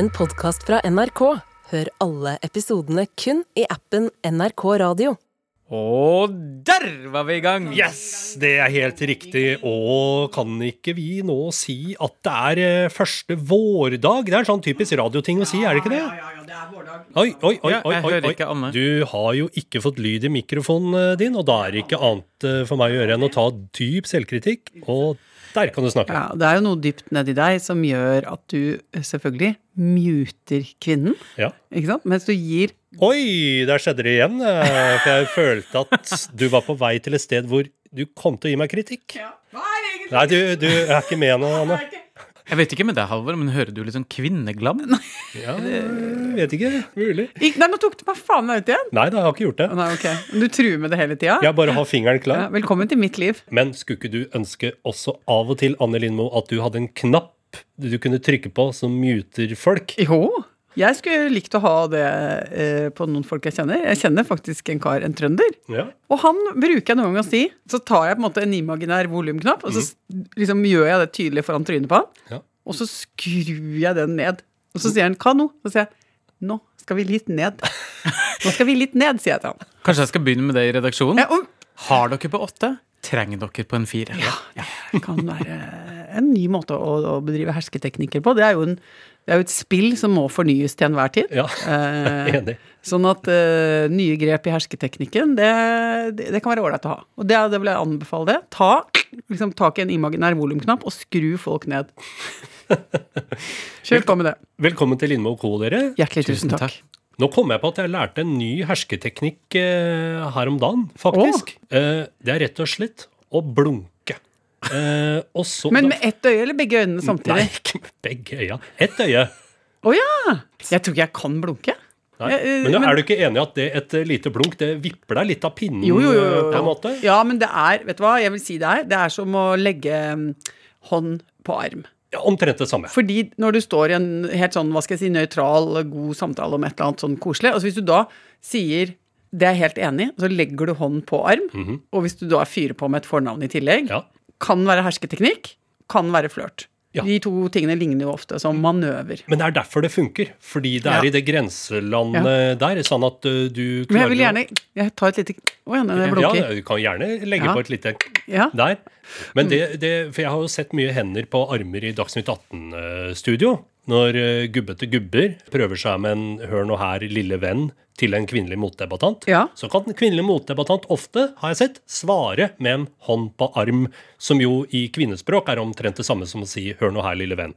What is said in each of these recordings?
en podkast fra NRK. Hør alle episodene kun i appen NRK Radio. Og der var vi i gang! Yes, det er helt riktig. Og kan ikke vi nå si at det er eh, første vårdag? Det er en sånn typisk radioting å si, er det ikke det? Oi, oi, oi, Ja, oi, jeg oi, hører oi. ikke Anne. Du har jo ikke fått lyd i mikrofonen eh, din, og da er det ikke annet eh, for meg å gjøre enn å ta dyp selvkritikk. Og der kan du snakke. Ja, det er jo noe dypt nedi deg som gjør at du eh, selvfølgelig muter kvinnen, Ja. ikke sant? Mens du gir Oi, der skjedde det igjen. eh, For jeg følte at du var på vei til et sted hvor du kom til å gi meg kritikk. Ja. Nei, du, du er ikke med nå, Anne. Jeg vet ikke med deg, Halvor, men hører du litt sånn kvinneglam? Ja, vet ikke. Mulig. Ik- Nei, nå tok du meg faen meg ut igjen! Nei, da, jeg har ikke gjort det. Nei, ok. Du truer med det hele tida? Jeg bare har fingeren Ja, klar. velkommen til mitt liv. Men skulle ikke du ønske også av og til, Anne Lindmo, at du hadde en knapp du kunne trykke på som muter folk? Jo. Jeg skulle likt å ha det eh, på noen folk jeg kjenner. Jeg kjenner faktisk en kar, en trønder. Ja. Og han bruker jeg noen gang å si. Så tar jeg på en måte en imaginær volumknapp, og så mm. liksom gjør jeg det tydelig foran trynet på han. Ja. Og så skrur jeg den ned. Og så sier han 'hva nå?' Så sier jeg 'nå skal vi litt ned'. Nå skal vi litt ned, sier jeg til han. Kanskje jeg skal begynne med det i redaksjonen? Ja, og Har dere på åtte? Trenger dere på en fire? Ja, det kan være en ny måte å, å bedrive hersketeknikker på. Det er, jo en, det er jo et spill som må fornyes til enhver tid. Ja, Eh, enig. Sånn at uh, nye grep i hersketeknikken, det, det, det kan være ålreit å ha. Og det, det vil jeg anbefale det. Ta liksom, tak i en imaginær volumknapp og skru folk ned. Kjør på med det. Velkommen til Lindmo Co., dere. Hjertelig Tusen tusen takk. Nå kom jeg på at jeg lærte en ny hersketeknikk uh, her om dagen, faktisk. Eh, det er rett og slett å blunke. Eh, og så Men med ett øye eller begge øynene samtidig? Nei, ikke med begge øya. Ett øye. Å ja! Jeg tror ikke jeg kan blunke. Nei. Eh, Men, er du ikke enig i at det, et eh, lite blunk det vipper deg litt av pinnen? Jo, jo, jo, eh, på en måte? Ja, men det er Vet du hva jeg vil si det er? Det er som å legge mm, hånd på arm. Ja, omtrent det samme. Fordi når du står i en helt sånn, hva skal jeg si, nøytral, god samtale om et eller annet sånn koselig, altså hvis du da sier det er jeg helt enig i, så legger du hånd på arm, og hvis du da fyrer på med et fornavn i tillegg. Ja. Kan være hersketeknikk, kan være flørt. Ja. De to tingene ligner jo ofte som manøver. Men det er derfor det funker. Fordi det er Ja. i det grenselandet der, sånn at du du Men jeg vil gjerne Jeg tar et lite Å ja, det blunker. Ja, du kan gjerne legge Ja. på et lite Ja. der. Men det, det For jeg har jo sett mye hender på armer i Dagsnytt 18-studio. Når uh, gubbete gubber prøver seg med en 'hør nå her, lille venn' til en kvinnelig motdebattant, Ja. så kan den kvinnelige motdebattant ofte, har jeg sett, svare med en hånd på arm, som jo i kvinnespråk er omtrent det samme som å si 'hør nå her, lille venn'.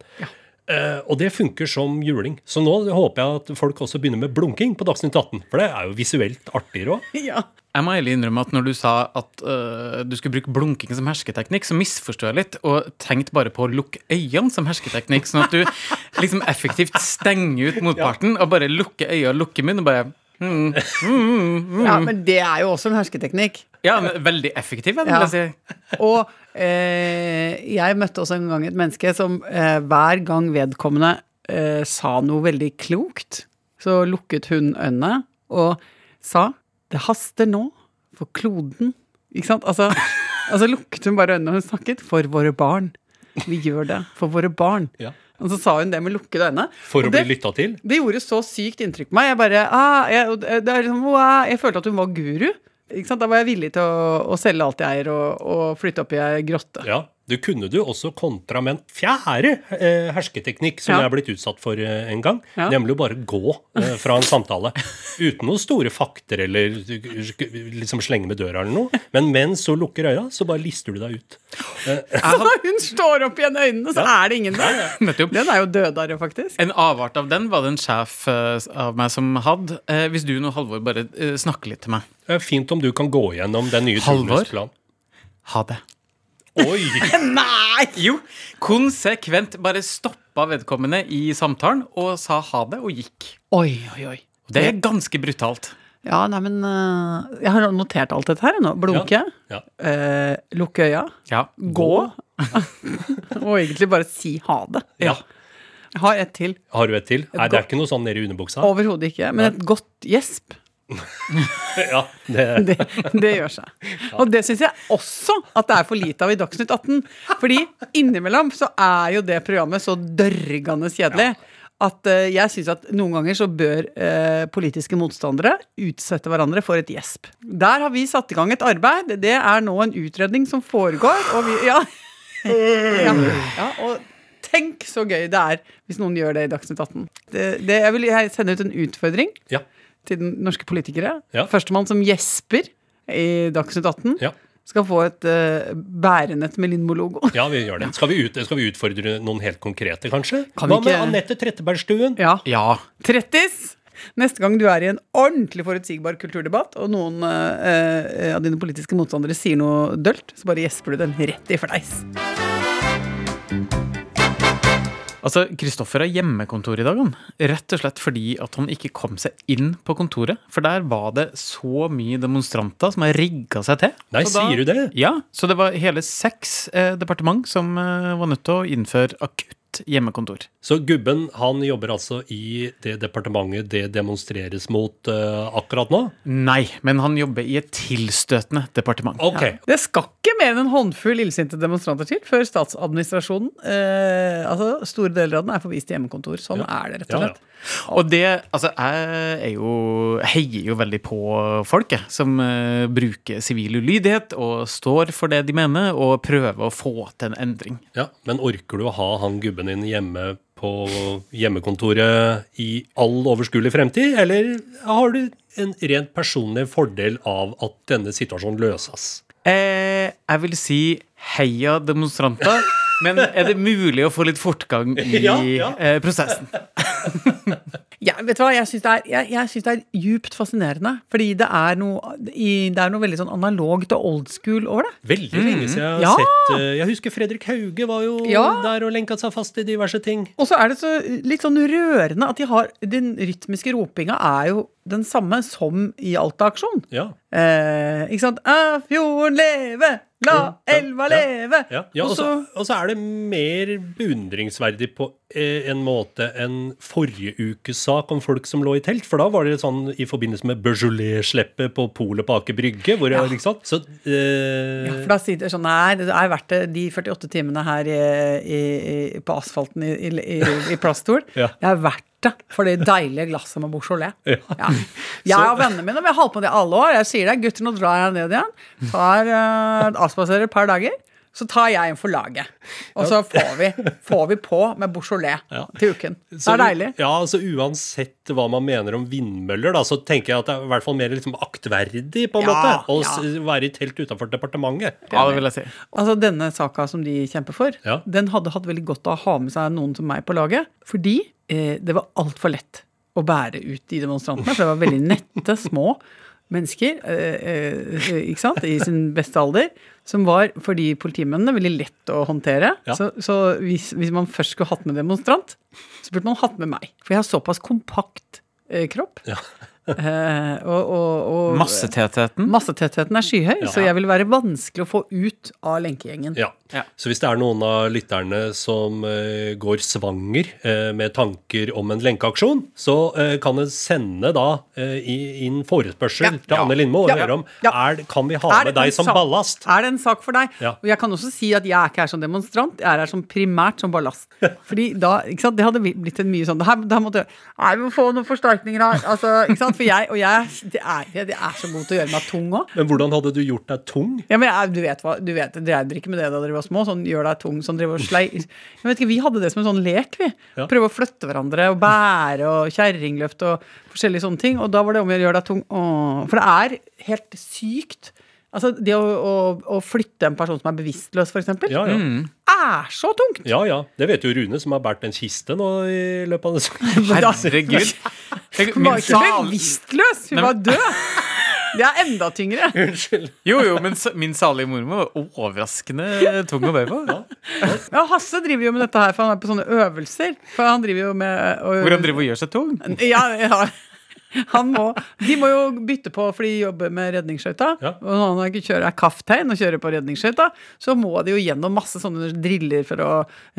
Eh, og det funker som juling. Så nå håper jeg at folk også begynner med blunking på Dagsnytt 18. For det er jo visuelt artigere òg. ja. Jeg må ærlig innrømme at når du sa at uh, du skulle bruke blunking som hersketeknikk, så misforstår jeg litt og tenkte bare på å lukke øynene som hersketeknikk, sånn at du liksom effektivt stenger ut motparten og bare lukker øynene og lukker munnen og bare mm, mm, ja, men det er jo også en hersketeknikk. Ja, men veldig effektiv, vil Ja. si. Og jeg møtte også en gang et menneske som eh, hver gang vedkommende eh, sa noe veldig klokt, så lukket hun øynene og sa 'det haster nå for kloden'. Ikke sant? Altså, altså lukket hun bare øynene når hun snakket. For våre barn. Vi gjør det for våre barn. Ja. Og så sa hun det med lukkede øyne. For å det, bli lytta til. det gjorde så sykt inntrykk på meg. Jeg bare, ah, jeg, det er liksom, wow, jeg følte at hun var guru. Da var jeg villig til å, å selge alt jeg eier, og, og flytte opp i ei grotte. Ja, Du kunne du også kontra med en fjerde eh, hersketeknikk som Ja. jeg er blitt utsatt for eh, en gang. Ja. Nemlig å bare gå eh, fra en samtale. Uten noen store fakter eller liksom slenge med døra eller noe. Men mens hun lukker øya, så bare lister du deg ut. Så når hun står opp igjen øynene, så er det ingen der. Den er jo dødere, faktisk. En avart av den var det en sjef eh, av meg som hadde. Eh, hvis du nå, Halvor, bare eh, snakker litt til meg. Det er fint om du kan gå gjennom den nye Halvor? turnusplanen. Ha det. Oi! Nei! Jo, konsekvent bare stoppa vedkommende i samtalen og sa ha det, og gikk. Oi, oi, oi. Det er ganske brutalt. Ja, nei, men øh, Jeg har notert alt dette her nå. Blunke, Ja. øh, lukke øya, Ja. gå, og egentlig bare si ha det. ja. Jeg har et til. Har du et til? Nei, det er ikke noe sånn nede i underbuksa? Overhodet ikke. Men et godt gjesp. Ja, det, Det, det gjør seg. Og det syns jeg også at det er for lite av i Dagsnytt 18. Fordi innimellom så er jo det programmet så dørgende kjedelig at eh, jeg syns at noen ganger så bør eh, politiske motstandere utsette hverandre for et gjesp. Der har vi satt i gang et arbeid. Det er nå en utredning som foregår, og vi Ja. ja, ja og tenk så gøy det er hvis noen gjør det i Dagsnytt 18. Det, det, jeg vil jeg sende ut en utfordring Ja. Til den norske politikere. Ja. Førstemann som gjesper i Dagsnytt 18, Ja. skal få et uh, bærenett med Lindmo-logo. Ja, vi gjør det. Skal vi, ut, skal vi utfordre noen helt konkrete, kanskje? Kan Hva ikke... med Anette Trettebergstuen? Ja. Ja. Trettis! Neste gang du er i en ordentlig forutsigbar kulturdebatt, og noen uh, uh, av dine politiske motstandere sier noe dølt, så bare gjesper du den rett i fleis. Altså, Kristoffer har hjemmekontor i dag, han. Rett og slett fordi at han ikke kom seg inn på kontoret. For der var det så mye demonstranter som har rigga seg til. Nei, da- sier du det? Ja, så det var hele seks eh, departement som eh, var nødt til å innføre akutt hjemmekontor. Så gubben han jobber altså i det departementet det demonstreres mot uh, akkurat nå? Nei, men han jobber i et tilstøtende departement. Ok. Det skal ikke mer enn en håndfull illsinte demonstranter til før statsadministrasjonen, eh, altså store deler av den, er forvist til hjemmekontor. Sånn er det, rett og Ja, ja. slett. Og det, altså, jeg er jo, heier jo veldig på folk, jeg, som uh, bruker sivil ulydighet og står for det de mener, og prøver å få til en endring. Ja, Men orker du å ha han gubben din hjemme på hjemmekontoret i all overskuelig fremtid, eller har du en rent personlig fordel av at denne situasjonen løses? Eh, jeg vil si heia demonstranter, men er det mulig å få litt fortgang i Ja, ja. Eh, prosessen? Ja, vet du hva, jeg syns det, det er djupt fascinerende. Fordi det er noe, i, det er noe veldig sånn analogt og old school over det. Veldig lenge siden jeg har Ja. sett eh, Jeg husker Fredrik Hauge var jo Ja. der og lenka seg fast i diverse ting. Og så er det så litt sånn rørende at de har Den rytmiske ropinga er jo den samme som i Alta-aksjon. Ja. Eh, ikke sant? «Ah, fjorden leve! La elva leve! Ja, ja Og så, og så er det mer beundringsverdig på eh, en måte enn forrige ukes sak om folk som lå i telt. For da var det sånn i forbindelse med Beaujolais-sleppet på polet på Aker Brygge. Hvor jeg, ikke sant? Så eh, Ja, for da sier de sånn Nei, det er verdt det, de 48 timene her i, i, på asfalten i, i plaststol. Ja. Det er verdt det for det deilige glasset med Beaujolais. Ja. Ja. Jeg og vennene mine vi har holdt på det i alle år. Jeg sier det, gutter, nå drar jeg ned igjen. Tar uh, avspaserer et par dager. Så tar jeg en for laget. Og så får vi, får vi på med Beaujolais Ja. til uken. Det så, er deilig. Ja, altså Uansett hva man mener om vindmøller, da, så tenker jeg at det er i hvert fall mer liksom aktverdig på en Ja, måte å ja. være i telt utenfor departementet. Ja, det vil jeg si. Altså Denne saka som de kjemper for, Ja. den hadde hatt veldig godt av å ha med seg noen som meg på laget. Fordi det var altfor lett å bære ut de demonstrantene. For det var veldig nette, små mennesker eh, eh, ikke sant, i sin beste alder. Som var for de politimennene veldig lett å håndtere. Ja. Så, så hvis, hvis man først skulle hatt med demonstrant, så burde man hatt med meg. For jeg har såpass kompakt eh, kropp. Ja. Eh, og, og, og Massetettheten. Massetettheten er skyhøy, Ja. så jeg vil være vanskelig å få ut av lenkegjengen. Ja. Ja. Så hvis det er noen av lytterne som uh, går svanger uh, med tanker om en lenkeaksjon, så uh, kan en sende da inn forespørsel Ja. til Anne Lindmo og høre om er, kan vi ha Er med deg som sak- ballast. Er det en sak for deg? Og jeg kan også si at jeg er ikke her som demonstrant, jeg er her som primært som ballast. Fordi da, ikke sant, Det hadde blitt en mye sånn det her, det måtte jeg må få noen forsterkninger her. Altså, ikke sant, For jeg, og jeg det er, det er så god til å gjøre meg tung òg. Men hvordan hadde du gjort deg tung? Ja, men jeg, du vet hva, du vet, Drev dere ikke med det da dere var små? Sånn gjør deg tung, sånn driver og slei Jeg vet ikke, Vi hadde det som en sånn lek, vi. Ja. Prøve å flytte hverandre og bære og kjerringløft og forskjellige sånne ting. Og da var det om å gjøre deg tung. Åh, for det er helt sykt. Altså, Det å, å, å flytte en person som er bevisstløs, f.eks., Ja, ja. er så tungt! Ja, ja. Det vet jo Rune, som har båret en kiste nå i løpet av det. Herregud. Hun var ikke bevisstløs, hun var død! Det er enda tyngre. Unnskyld. Jo, jo, men min salige mormor var overraskende tung å be på. Ja, Hasse driver jo med dette her, for han er på sånne øvelser. For han driver jo med Hvor han driver og gjør seg tung. Ja, ja. Han må, de må jo bytte på for de jobber med redningsskøyta. Ja. Og når han ikke kjører er kafftegn og kjører på redningsskøyta, så må de jo gjennom masse sånne driller for å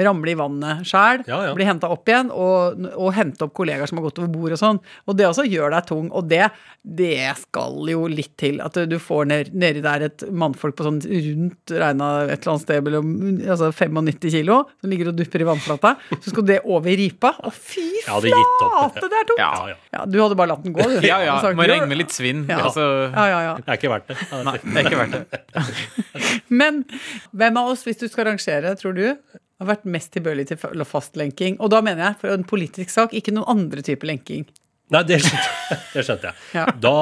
ramle i vannet sjæl. Ja, ja. Bli henta opp igjen, og, og hente opp kollegaer som har gått over bord og sånn. Og det også gjør deg tung. Og det, det skal jo litt til. At du får ned, nedi der et mannfolk på sånn rundt regna et eller annet sted mellom altså 95 kilo, som ligger og dupper i vannflata. Så skal det over ripa. Å, fy Flate, det er tungt! Ja, ja. Ja, du hadde bare latt den gå, du. Ja, ja. Må regne med litt svinn. Ja. Altså, Ja, ja, ja. Det er ikke verdt det. nei, det er ikke verdt det. Men hvem av oss, hvis du skal rangere, tror du har vært mest tilbøyelig til fastlenking? Og da mener jeg for en politisk sak, ikke noen andre type lenking. Nei, det skjønte, det skjønte jeg. Ja. Da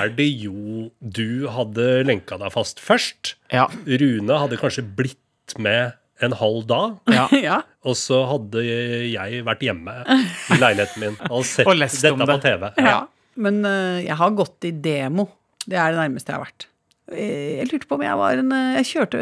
er det jo Du hadde lenka deg fast først. Ja. Rune hadde kanskje blitt med en halv dag. Ja. ja. Og så hadde jeg vært hjemme i leiligheten min og sett Og lest om dette på. TV. ja. Men uh, jeg har gått i demo. Det er det nærmeste jeg har vært. Jeg, Jeg lurte på om jeg var en eh, Jeg kjørte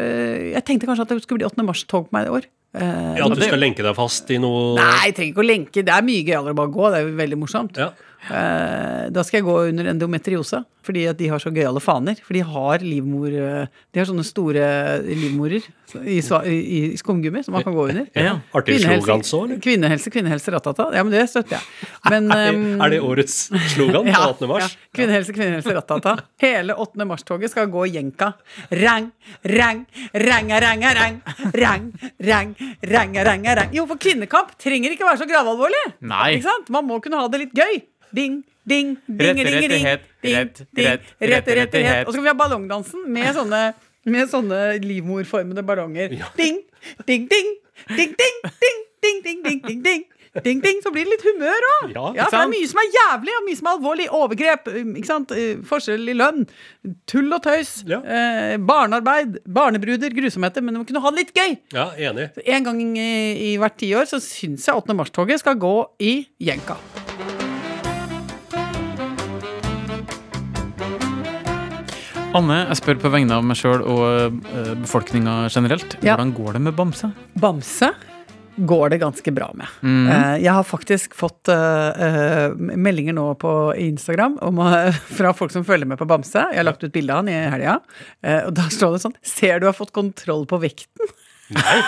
Jeg tenkte kanskje at det skulle bli 8. mars-tog på meg i år. Eh, Ja, At du skal lenke deg fast i noe Nei, jeg trenger ikke å lenke. Det er mye gøyere å bare gå. Det er jo veldig morsomt. Ja. Eh, da skal jeg gå under endometriose, fordi at de har så gøyale faner. For de har livmor eh, De har sånne store livmorer i, i, skumgummi som man kan gå under. Ja. Artig slogan så, eller? Kvinnehelse, kvinnehelse, ratata. Ja, men det støtter jeg. Men Er det årets slogan på 8. mars? Ja. Kvinnehelse, kvinnehelse, ratata. Hele 8. mars-toget skal gå jenka. Rang, rang, ranga, ranga, rang. Rang, rang, Renga, renga, renga. Jo, for kvinnekamp trenger ikke være så gravalvorlig. Nei. Ikke sant? Man må kunne ha det litt gøy. Ding, ding, ding, ring, ring. Rett, rett, rett, rettighet. Og så kan vi ha ballongdansen med sånne, med sånne livmorformede ballonger. Ding, ding, ding. Ding, ding, ding, ding, ding, ding, ding, ding. Ding, ding, så blir det litt humør òg. Ja, Ja, for det er mye som er jævlig, og mye som er alvorlig. Overgrep, um, ikke sant? Eh, forskjell i lønn. Tull og tøys. Ja. Eh, barnearbeid. Barnebruder. Grusomheter. Men du må kunne ha det litt gøy. Ja, enig. Så En gang i, i hvert tiår så syns jeg 8. mars-toget skal gå i jenka. Anne, jeg spør på vegne av meg sjøl og uh, befolkninga generelt. Ja. Hvordan går det med bamse? Bamse går det ganske bra med. Mhm. Eh, jeg har faktisk fått uh, eh, meldinger nå på Instagram om, uh, fra folk som følger med på Bamse. Jeg har lagt ut bilde av han i helga, eh, og da står det sånn Ser du har fått kontroll på vekten? Nei.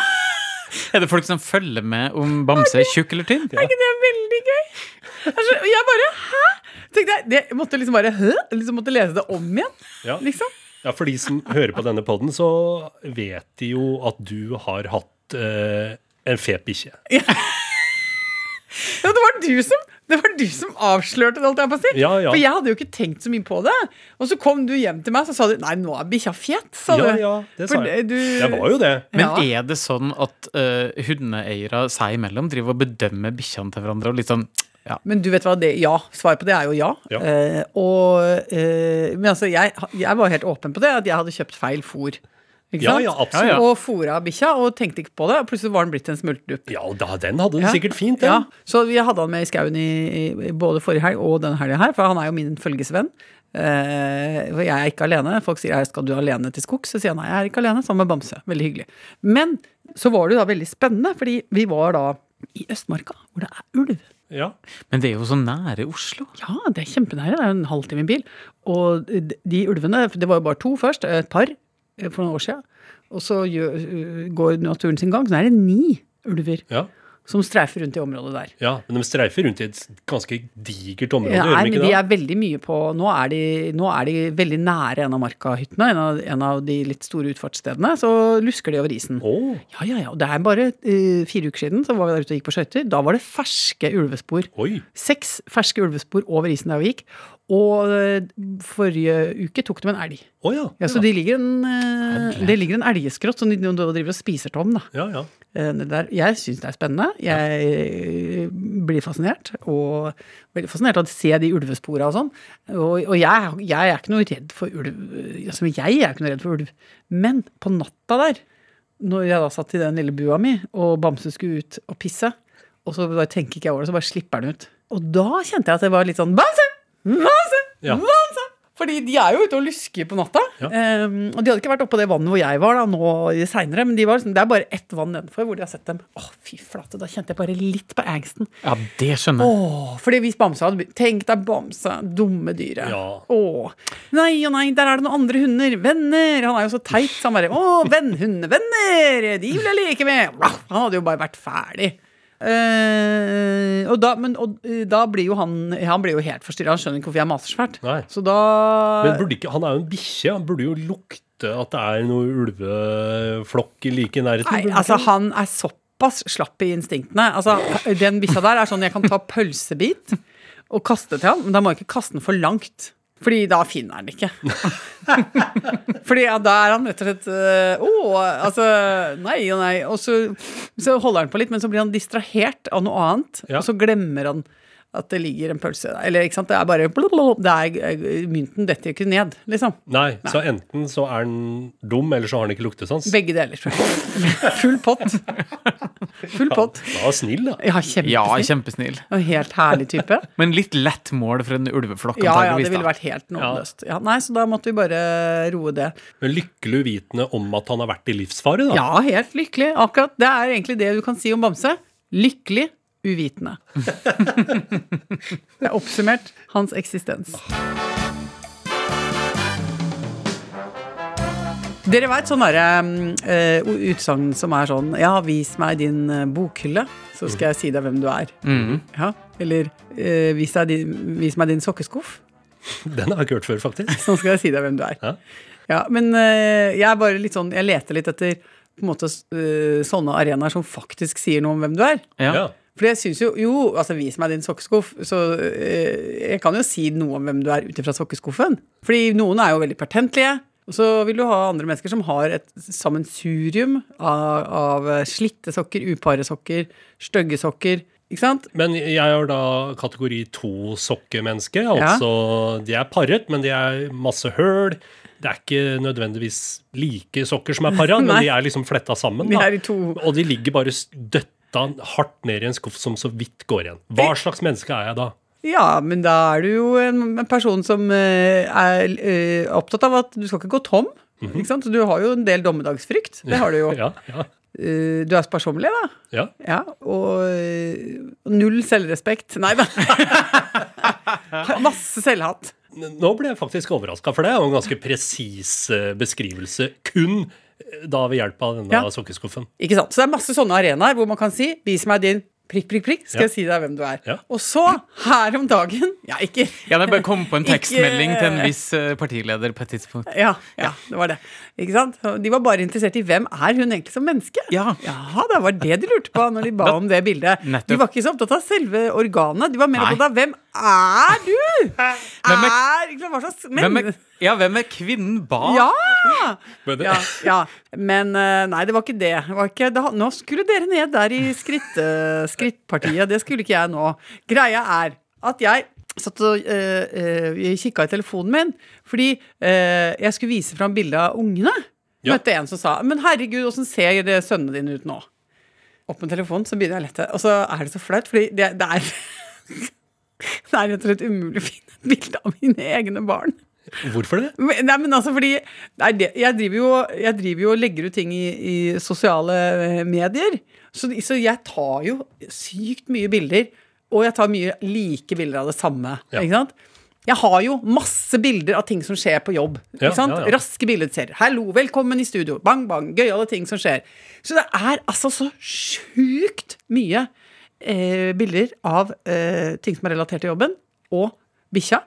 Er det folk som følger med om bamse er tjukk eller tynn? Er ikke det veldig gøy? Altså, jeg bare Hæ? Tenkte jeg, det, jeg måtte liksom bare Hæ? Liksom måtte lese det om igjen. Ja. Liksom. Ja, For de som hører på denne poden, så vet de jo at du har hatt eh, en fet bikkje. Ja, det var du som det var du som avslørte det, alt jeg på å si. Ja, ja. For jeg hadde jo ikke tenkt så mye på det. Og så kom du hjem til meg, så sa du Nei, nå er bikkja fet, sa Ja, du. ja, det For sa jeg. du- Jeg var jo det. Men Ja. er det sånn at uh, hundeeiere seg imellom driver og bedømmer bikkjene til hverandre? og litt sånn, ja. Men du vet hva, det, ja. Svaret på det er jo ja. Ja. Uh, og, uh, men altså, jeg, jeg var helt åpen på det, at jeg hadde kjøpt feil fôr. Ikke Ja, sant? ja, absolutt. Ja, ja. Og fôra bikkja, og tenkte ikke på det. Og plutselig var den blitt en smultdupp. Ja, da, den hadde du Ja. sikkert fint, Ja, så vi hadde han med i skauen i, i både forrige helg og denne helga her, for han er jo min følgesvenn. Eh, for jeg er ikke alene. Folk sier 'skal du alene til skogs', så sier jeg nei, jeg er ikke alene, sammen med Bamse. Veldig hyggelig. Men så var det jo da veldig spennende, fordi vi var da i Østmarka, hvor det er ulv. Ja. Men det er jo så nære Oslo. Ja, det er kjempenære. Det er en halvtime i bil. Og de ulvene, det var jo bare to først, et par for noen år siden. Og så øh, går naturen sin gang. Så er det ni ulver Ja. som streifer rundt i området der. ja, men de streifer rundt i et ganske digert område, Ja, nei, men de er veldig mye på Nå er de, nå er de veldig nære en av markahyttene, en av, en av de litt store utfartsstedene. Så lusker de over isen. Oh. Ja, ja, ja. og Det er bare uh, fire uker siden så var vi der ute og gikk på skøyter. Da var det ferske ulvespor. oi. Seks ferske ulvespor over isen der vi gikk. Og uh, forrige uke tok de en elg. Å ja. Ja, så de ligger en, eh, det ligger en elgeskrott som de nå driver og spiser tom. da. Ja, ja. Eh, Der. Jeg syns det er spennende. Jeg eh, blir fascinert. Og veldig fascinert av å se de ulvespora og sånn. Og, og jeg, jeg er ikke noe redd for ulv. Altså, jeg er ikke noe redd for ulv. Men på natta der, når jeg da satt i den lille bua mi, og Bamse skulle ut og pisse, og så bare tenker ikke jeg over det, så bare slipper den ut. Og da kjente jeg at det var litt sånn Bamse! Bamse! Ja. Bamse! Fordi de er jo ute og lusker på natta. Ja. Um, og de hadde ikke vært oppå det vannet hvor jeg var da, nå seinere. Men de var, liksom- det er bare ett vann nedenfor hvor de har sett dem. Å, fy flate, da kjente jeg bare litt på angsten. Ja, det skjønner jeg. Oh, fordi hvis bamsa hadde Tenk deg bamsa, dumme dyret. Ja. Åh, nei og nei, der er det noen andre hunder. Venner. Han er jo så teit. Så han bare Å, venn, hundevenner! De vil jeg leke med. Han hadde jo bare vært ferdig. Eh, og da, men, og, eh, da blir jo han Han blir jo helt forstyrra. Han skjønner ikke hvorfor jeg maser så fælt. Så da Men ikke, han er jo en bikkje. Han burde jo lukte at det er noe ulveflokk like i nærheten. Nei, altså han er såpass slapp i instinktene. Altså, Den bikkja der er sånn jeg kan ta pølsebit og kaste til han, men da må jeg ikke kaste den for langt. Fordi da finner han ikke. Fordi ja, da er han rett og slett øh, Å, altså Nei og nei. Og så, så holder han på litt, men så blir han distrahert av noe annet. Ja. Og så glemmer han at det ligger en pølse der. Eller ikke sant, det er bare det er, Mynten detter ikke ned, liksom. Nei, så enten så er han dum, eller så har han ikke luktesans. Begge deler. Full pott. Full pott. Ja, var snill, da. Ja, kjempesnill. Ja, kjempesnill. En helt herlig type. Men litt lett mål for en ulveflokk, Ja, ja, det ville da. vært helt nådeløst. Ja, nei, så da måtte vi bare roe det. Men lykkelig uvitende om at han har vært i livsfare, da. Ja, helt lykkelig. Akkurat. Det er egentlig det du kan si om Bamse. Lykkelig uvitende. Det er oppsummert hans eksistens. Dere veit sånn derre uh, utsagn som er sånn Ja, vis meg din eh, bokhylle, så skal jeg si deg hvem du er. Mhm. Ja, Eller uh, vis, deg din, vis meg din sokkeskuff, Den har jeg ikke hørt før, faktisk. så skal jeg si deg hvem du er. Ja. Ja, men uh, jeg er bare litt sånn Jeg leter litt etter på en måte sånne arenaer som faktisk sier noe om hvem du er. Ja. Ja. For jeg syns jo Jo, altså vis meg din sokkeskuff. Så eh, jeg kan jo si noe om hvem du er ut ifra sokkeskuffen. Fordi noen er jo veldig pertentlige. Og så vil du ha andre mennesker som har et sammensurium av, av slitte sokker, upare sokker, stygge sokker. Ikke sant? Men jeg er da kategori to-sokkemenneske. Altså, de er parret, men de er masse høl. Det er ikke nødvendigvis like sokker som er para, men de er liksom fletta sammen. Da. De Og de ligger bare døtta hardt ned i en skuff som så vidt går igjen. Hva slags menneske er jeg da? Ja, men da er du jo en, person som eh, er eh, opptatt av at du skal ikke gå tom. Ikke sant? Du har jo en del dommedagsfrykt. Det har du jo. Ja, ja, Eh, du er sparsommelig, da. ja. Ja, og null selvrespekt. Nei da. Masse selvhatt. Nå ble jeg faktisk overraska, for det er jo en ganske presis beskrivelse. Kun da ved hjelp av denne Ja. sokkeskuffen. Ikke sant? Så det er masse sånne arenaer hvor man kan si 'vis meg din prikk, prikk, prikk', skal Ja. jeg si deg hvem du er. Ja. Og så, her om dagen Ja, ikke Ja, det bare kom på en tekstmelding til en viss eh, partileder på et tidspunkt. Ja, ja, det var det. Ikke sant? De var bare interessert i hvem er hun egentlig som menneske. Ja. Jaha, det var det de lurte på når de ba om det bildet. Nettopp. De var ikke så opptatt av selve organet, de var mer opptatt av hvem er du? Hvem er- er, slags Hvem er, ja, hvem er kvinnen bak? Ja! Men det- ja! Ja, men eh, nei, det var ikke det. det, var ikke, det nå skulle dere ned der i skritt, eh, skrittpartiet. Det skulle ikke jeg nå. Greia er at jeg satt og uh, kikka i telefonen min fordi uh, jeg skulle vise fram bilde av ungene. Ja. Møtte en som sa 'Men herregud, åssen ser det sønnene dine ut nå?' Opp med telefonen, så begynner jeg å lette. Og så er det så flaut, fordi det, det er Det er rett og slett umulig å finne et bilde av mine egne barn. Hvorfor det? Men- Nei, men altså fordi nei, jeg, driver jo, jeg driver jo og legger ut ting i, i sosiale eh, medier. Så, så jeg tar jo sykt mye bilder, og jeg tar mye like bilder av det samme. Ja. Ikke sant? Jeg har jo masse bilder av ting som skjer på jobb. Ja, ja, ja. Raske billedserier. 'Hallo, velkommen i studio'. Bang, bang. Gøyale ting som skjer. Så det er altså så sjukt mye eh, bilder av eh, ting som er relatert til jobben, og bikkja.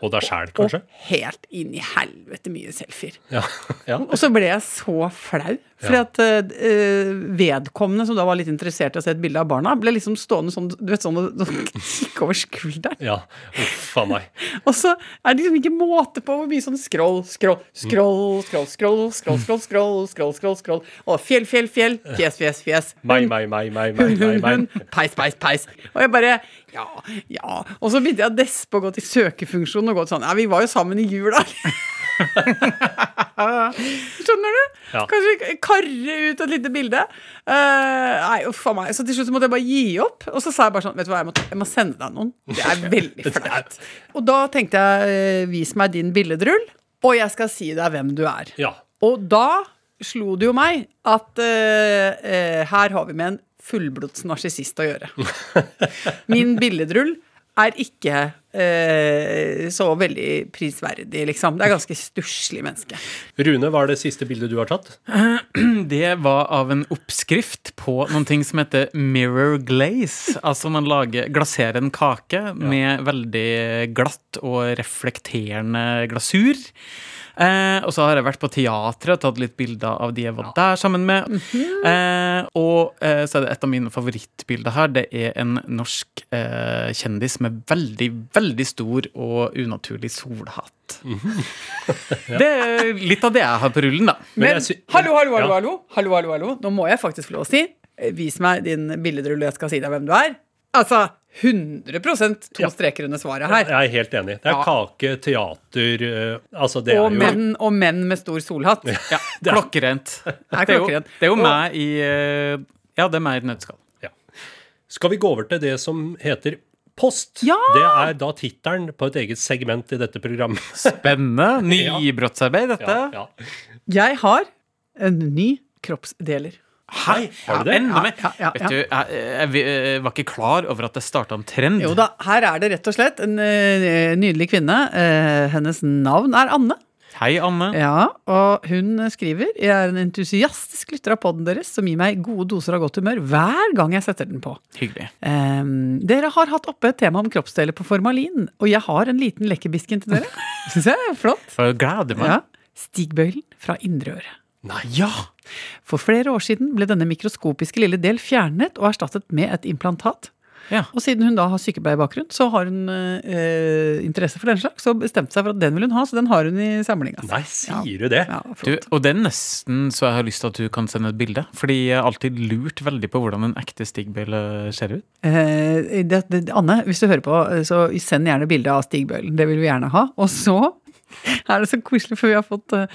Og deg sjæl, kanskje? Og helt inn i helvete mye selfier. Ja. ja. Og så ble jeg så flau. Fordi Ja. at eh, vedkommende som da var litt interessert i å se et bilde av barna, ble liksom stående sånn, du vet, sånn og og over skulderen. ja. Uff meg. Og så er det liksom ikke måte på hvor mye sånn scroll, scroll, scroll, scroll, scroll, scroll, scroll, scroll, scroll, scroll, scroll. Og fjell, fjell, fjell. Fjes, fjes, fjes. Meg, meg, meg, meg, meg, meg, meg. Peis, peis, peis. Og jeg bare Ja, ja. Og så begynte jeg å despe og gå til søkefunksjonen og gå til sånn Ja, vi var jo sammen i jula. Ja. Kanskje karre ut et lite bilde. Uh, nei, uff a meg. Så til slutt måtte jeg bare gi opp. Og så sa jeg bare sånn Vet du hva, jeg må, jeg må sende deg noen. Det er veldig flaut. Og da tenkte jeg eh, vis meg din billedrull, og jeg skal si deg hvem du er. Ja. Og da slo det jo meg at uh, uh, her har vi med en fullblods narsissist å gjøre. Min billedrull er ikke eh, så veldig prisverdig, liksom. Det er ganske stusslig menneske. Rune, hva er det siste bildet du har tatt? Det var av en oppskrift på noen ting som heter mirror glaze. Altså man lager, glaserer en kake med veldig glatt og reflekterende glasur. Eh, og så har jeg vært på teatret og tatt litt bilder av de jeg var der sammen med. eh, og eh, så er det et av mine favorittbilder her. Det er en norsk eh, kjendis med veldig, veldig stor og unaturlig solhatt. Det er litt av det jeg har på rullen, da. Men Men hallo, hallo, hallo, Ja. hallo, hallo, hallo, hallo. Nå må jeg faktisk få lov å si eh, Vis meg din billedrulle, jeg skal si deg hvem du er. Altså 100 to Ja. streker under svaret her. Jeg er helt enig. Det er Ja. kake, teater eh, Altså, det er jo menn, og menn med stor solhatt. Ja, klokkerent. er Det er jo, klokkerent. det er jo Og- meg i eh, Ja, det er meg i et nøtteskall. ja. Skal vi gå over til det som heter Post? Ja! Det er da tittelen på et eget segment i dette programmet. Spennende. Nybrottsarbeid, dette. Ja, ja. Jeg har en ny kroppsdeler. Hei, har du det? Enda mer. Ja, ja, ja, Vet du, jeg, jeg, jeg var ikke klar over at det starta en trend. Jo da, her er det rett og slett en eh, nydelig kvinne. Eh, hennes navn er Anne. Hei, Anne. Ja, og hun skriver Jeg er en entusiastisk lytter av podden deres som gir meg gode doser av godt humør hver gang jeg setter den på. Hyggelig. Um, dere har hatt oppe et tema om kroppsdeler på formalin, og jeg har en liten lekkebisken til dere. Syns jeg er flott. Jeg gleder meg. Ja. Stigbøylen fra indre øre. Nei. Ja. For flere år siden ble denne mikroskopiske lille del fjernet og erstattet med et implantat. Ja. Og siden hun da har sykepleierbakgrunn, så har hun eh, interesse for den slags, og bestemte seg for at den vil hun ha, så den har hun i samlinga. Nei, sier du det? Ja, Du, og det er nesten så jeg har lyst til at du kan sende et bilde. Fordi jeg har alltid lurt veldig på hvordan en ekte stigbøyle ser ut. Eh, det, det, Anne, hvis du hører på, eh, så send gjerne bilde av stigbøylen. Det vil vi gjerne ha. Og så er det så koselig, for vi har fått uh,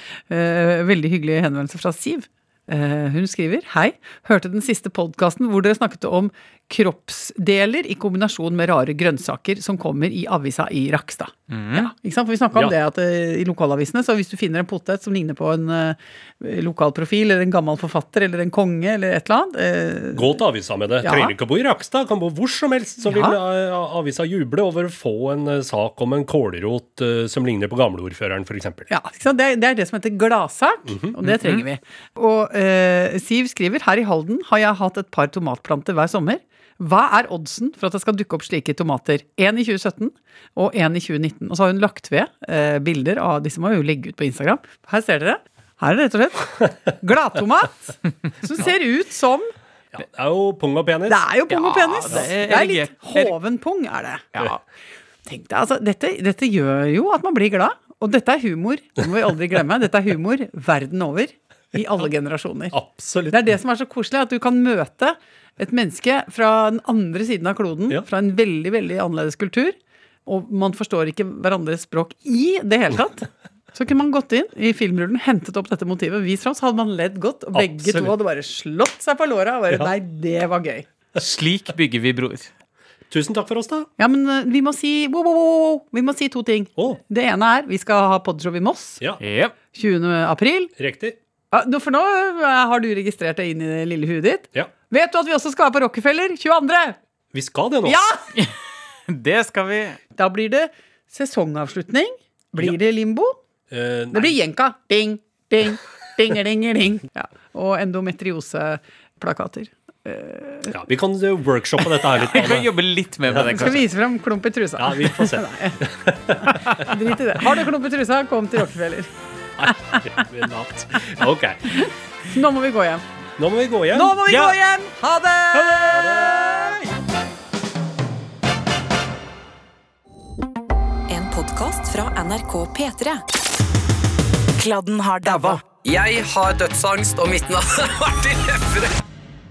veldig hyggelige henvendelser fra Siv. Eh, hun skriver Hei, hørte den siste podkasten hvor dere snakket om kroppsdeler i kombinasjon med rare grønnsaker som kommer i avisa i Rakstad. Ja, ikke sant? For vi snakka om Ja. det at eh, i lokalavisene, så hvis du finner en potet som ligner på en uh, lokal profil, eller en gammel forfatter, eller en konge, eller et eller annet uh, Gå til avisa med det. Ja. Trenger ikke å bo i Rakstad, kan bo hvor som helst. Så vil avisa juble over å få en sak om en kålrot som ligner på gamleordføreren, f.eks. Ja, ikke sant? Det, er, det er det som heter gladsak, og det trenger vi. Og eh, Siv skriver her i Halden har jeg hatt et par tomatplanter hver sommer. Hva er oddsen for at det skal dukke opp slike tomater? Én i 2017 og én i 2019. Og så har hun lagt ved eh, bilder av disse må jo legge ut på Instagram. Her ser dere. Her er det rett og slett gladtomat som ser ut som Ja, det er jo pung og penis. Det er jo pung og Ja, penis. det er Det er litt hoven pung, er det. Ja. Tenk deg, altså, dette, dette gjør jo at man blir glad. Og dette er humor. Det må vi aldri glemme. Dette er humor verden over. I alle generasjoner. Absolutt. Det er det som er så koselig, at du kan møte et menneske fra den andre siden av kloden, Ja. fra en veldig, veldig annerledes kultur, og man forstår ikke hverandres språk i det hele tatt. Så kunne man gått inn i filmrullen, hentet opp dette motivet, vist fram, så hadde man ledd godt, og begge Absolutt. to hadde bare slått seg på låra og bare Ja. Nei, det var gøy. Slik bygger vi broer. Tusen takk for oss, da. Ja, men eh, vi må si wow, wow, wow. Vi må si to ting. Oh. Det ene er vi skal ha podshow i Moss ja, Ja. 20. april. riktig. Ja, for nå eh, har du registrert deg inn i det lille huet ditt. Ja. Vet du at vi også skal på Rockefeller 22.? Vi skal det nå. Ja! Det skal vi. Da blir det sesongavslutning. Blir det limbo? Eh, Det blir jenka. Ding, ding, ding, ding, ding. Ja. Og endometrioseplakater. ja, vi kan workshoppe dette her litt. Vi kan jobbe litt mer med det, Skal vise frem klump i trusa. Ja, vi får se. Drit i det. Har du klump i trusa, kom til Rockefeller. Natt. Ok. Nå må vi gå hjem. Nå må vi gå hjem. Nå må vi Ja. gå hjem! Ha det! En podkast fra NRK P3. Kladden har daua. Jeg har dødsangst, og mitt navn er Martin Lepperød.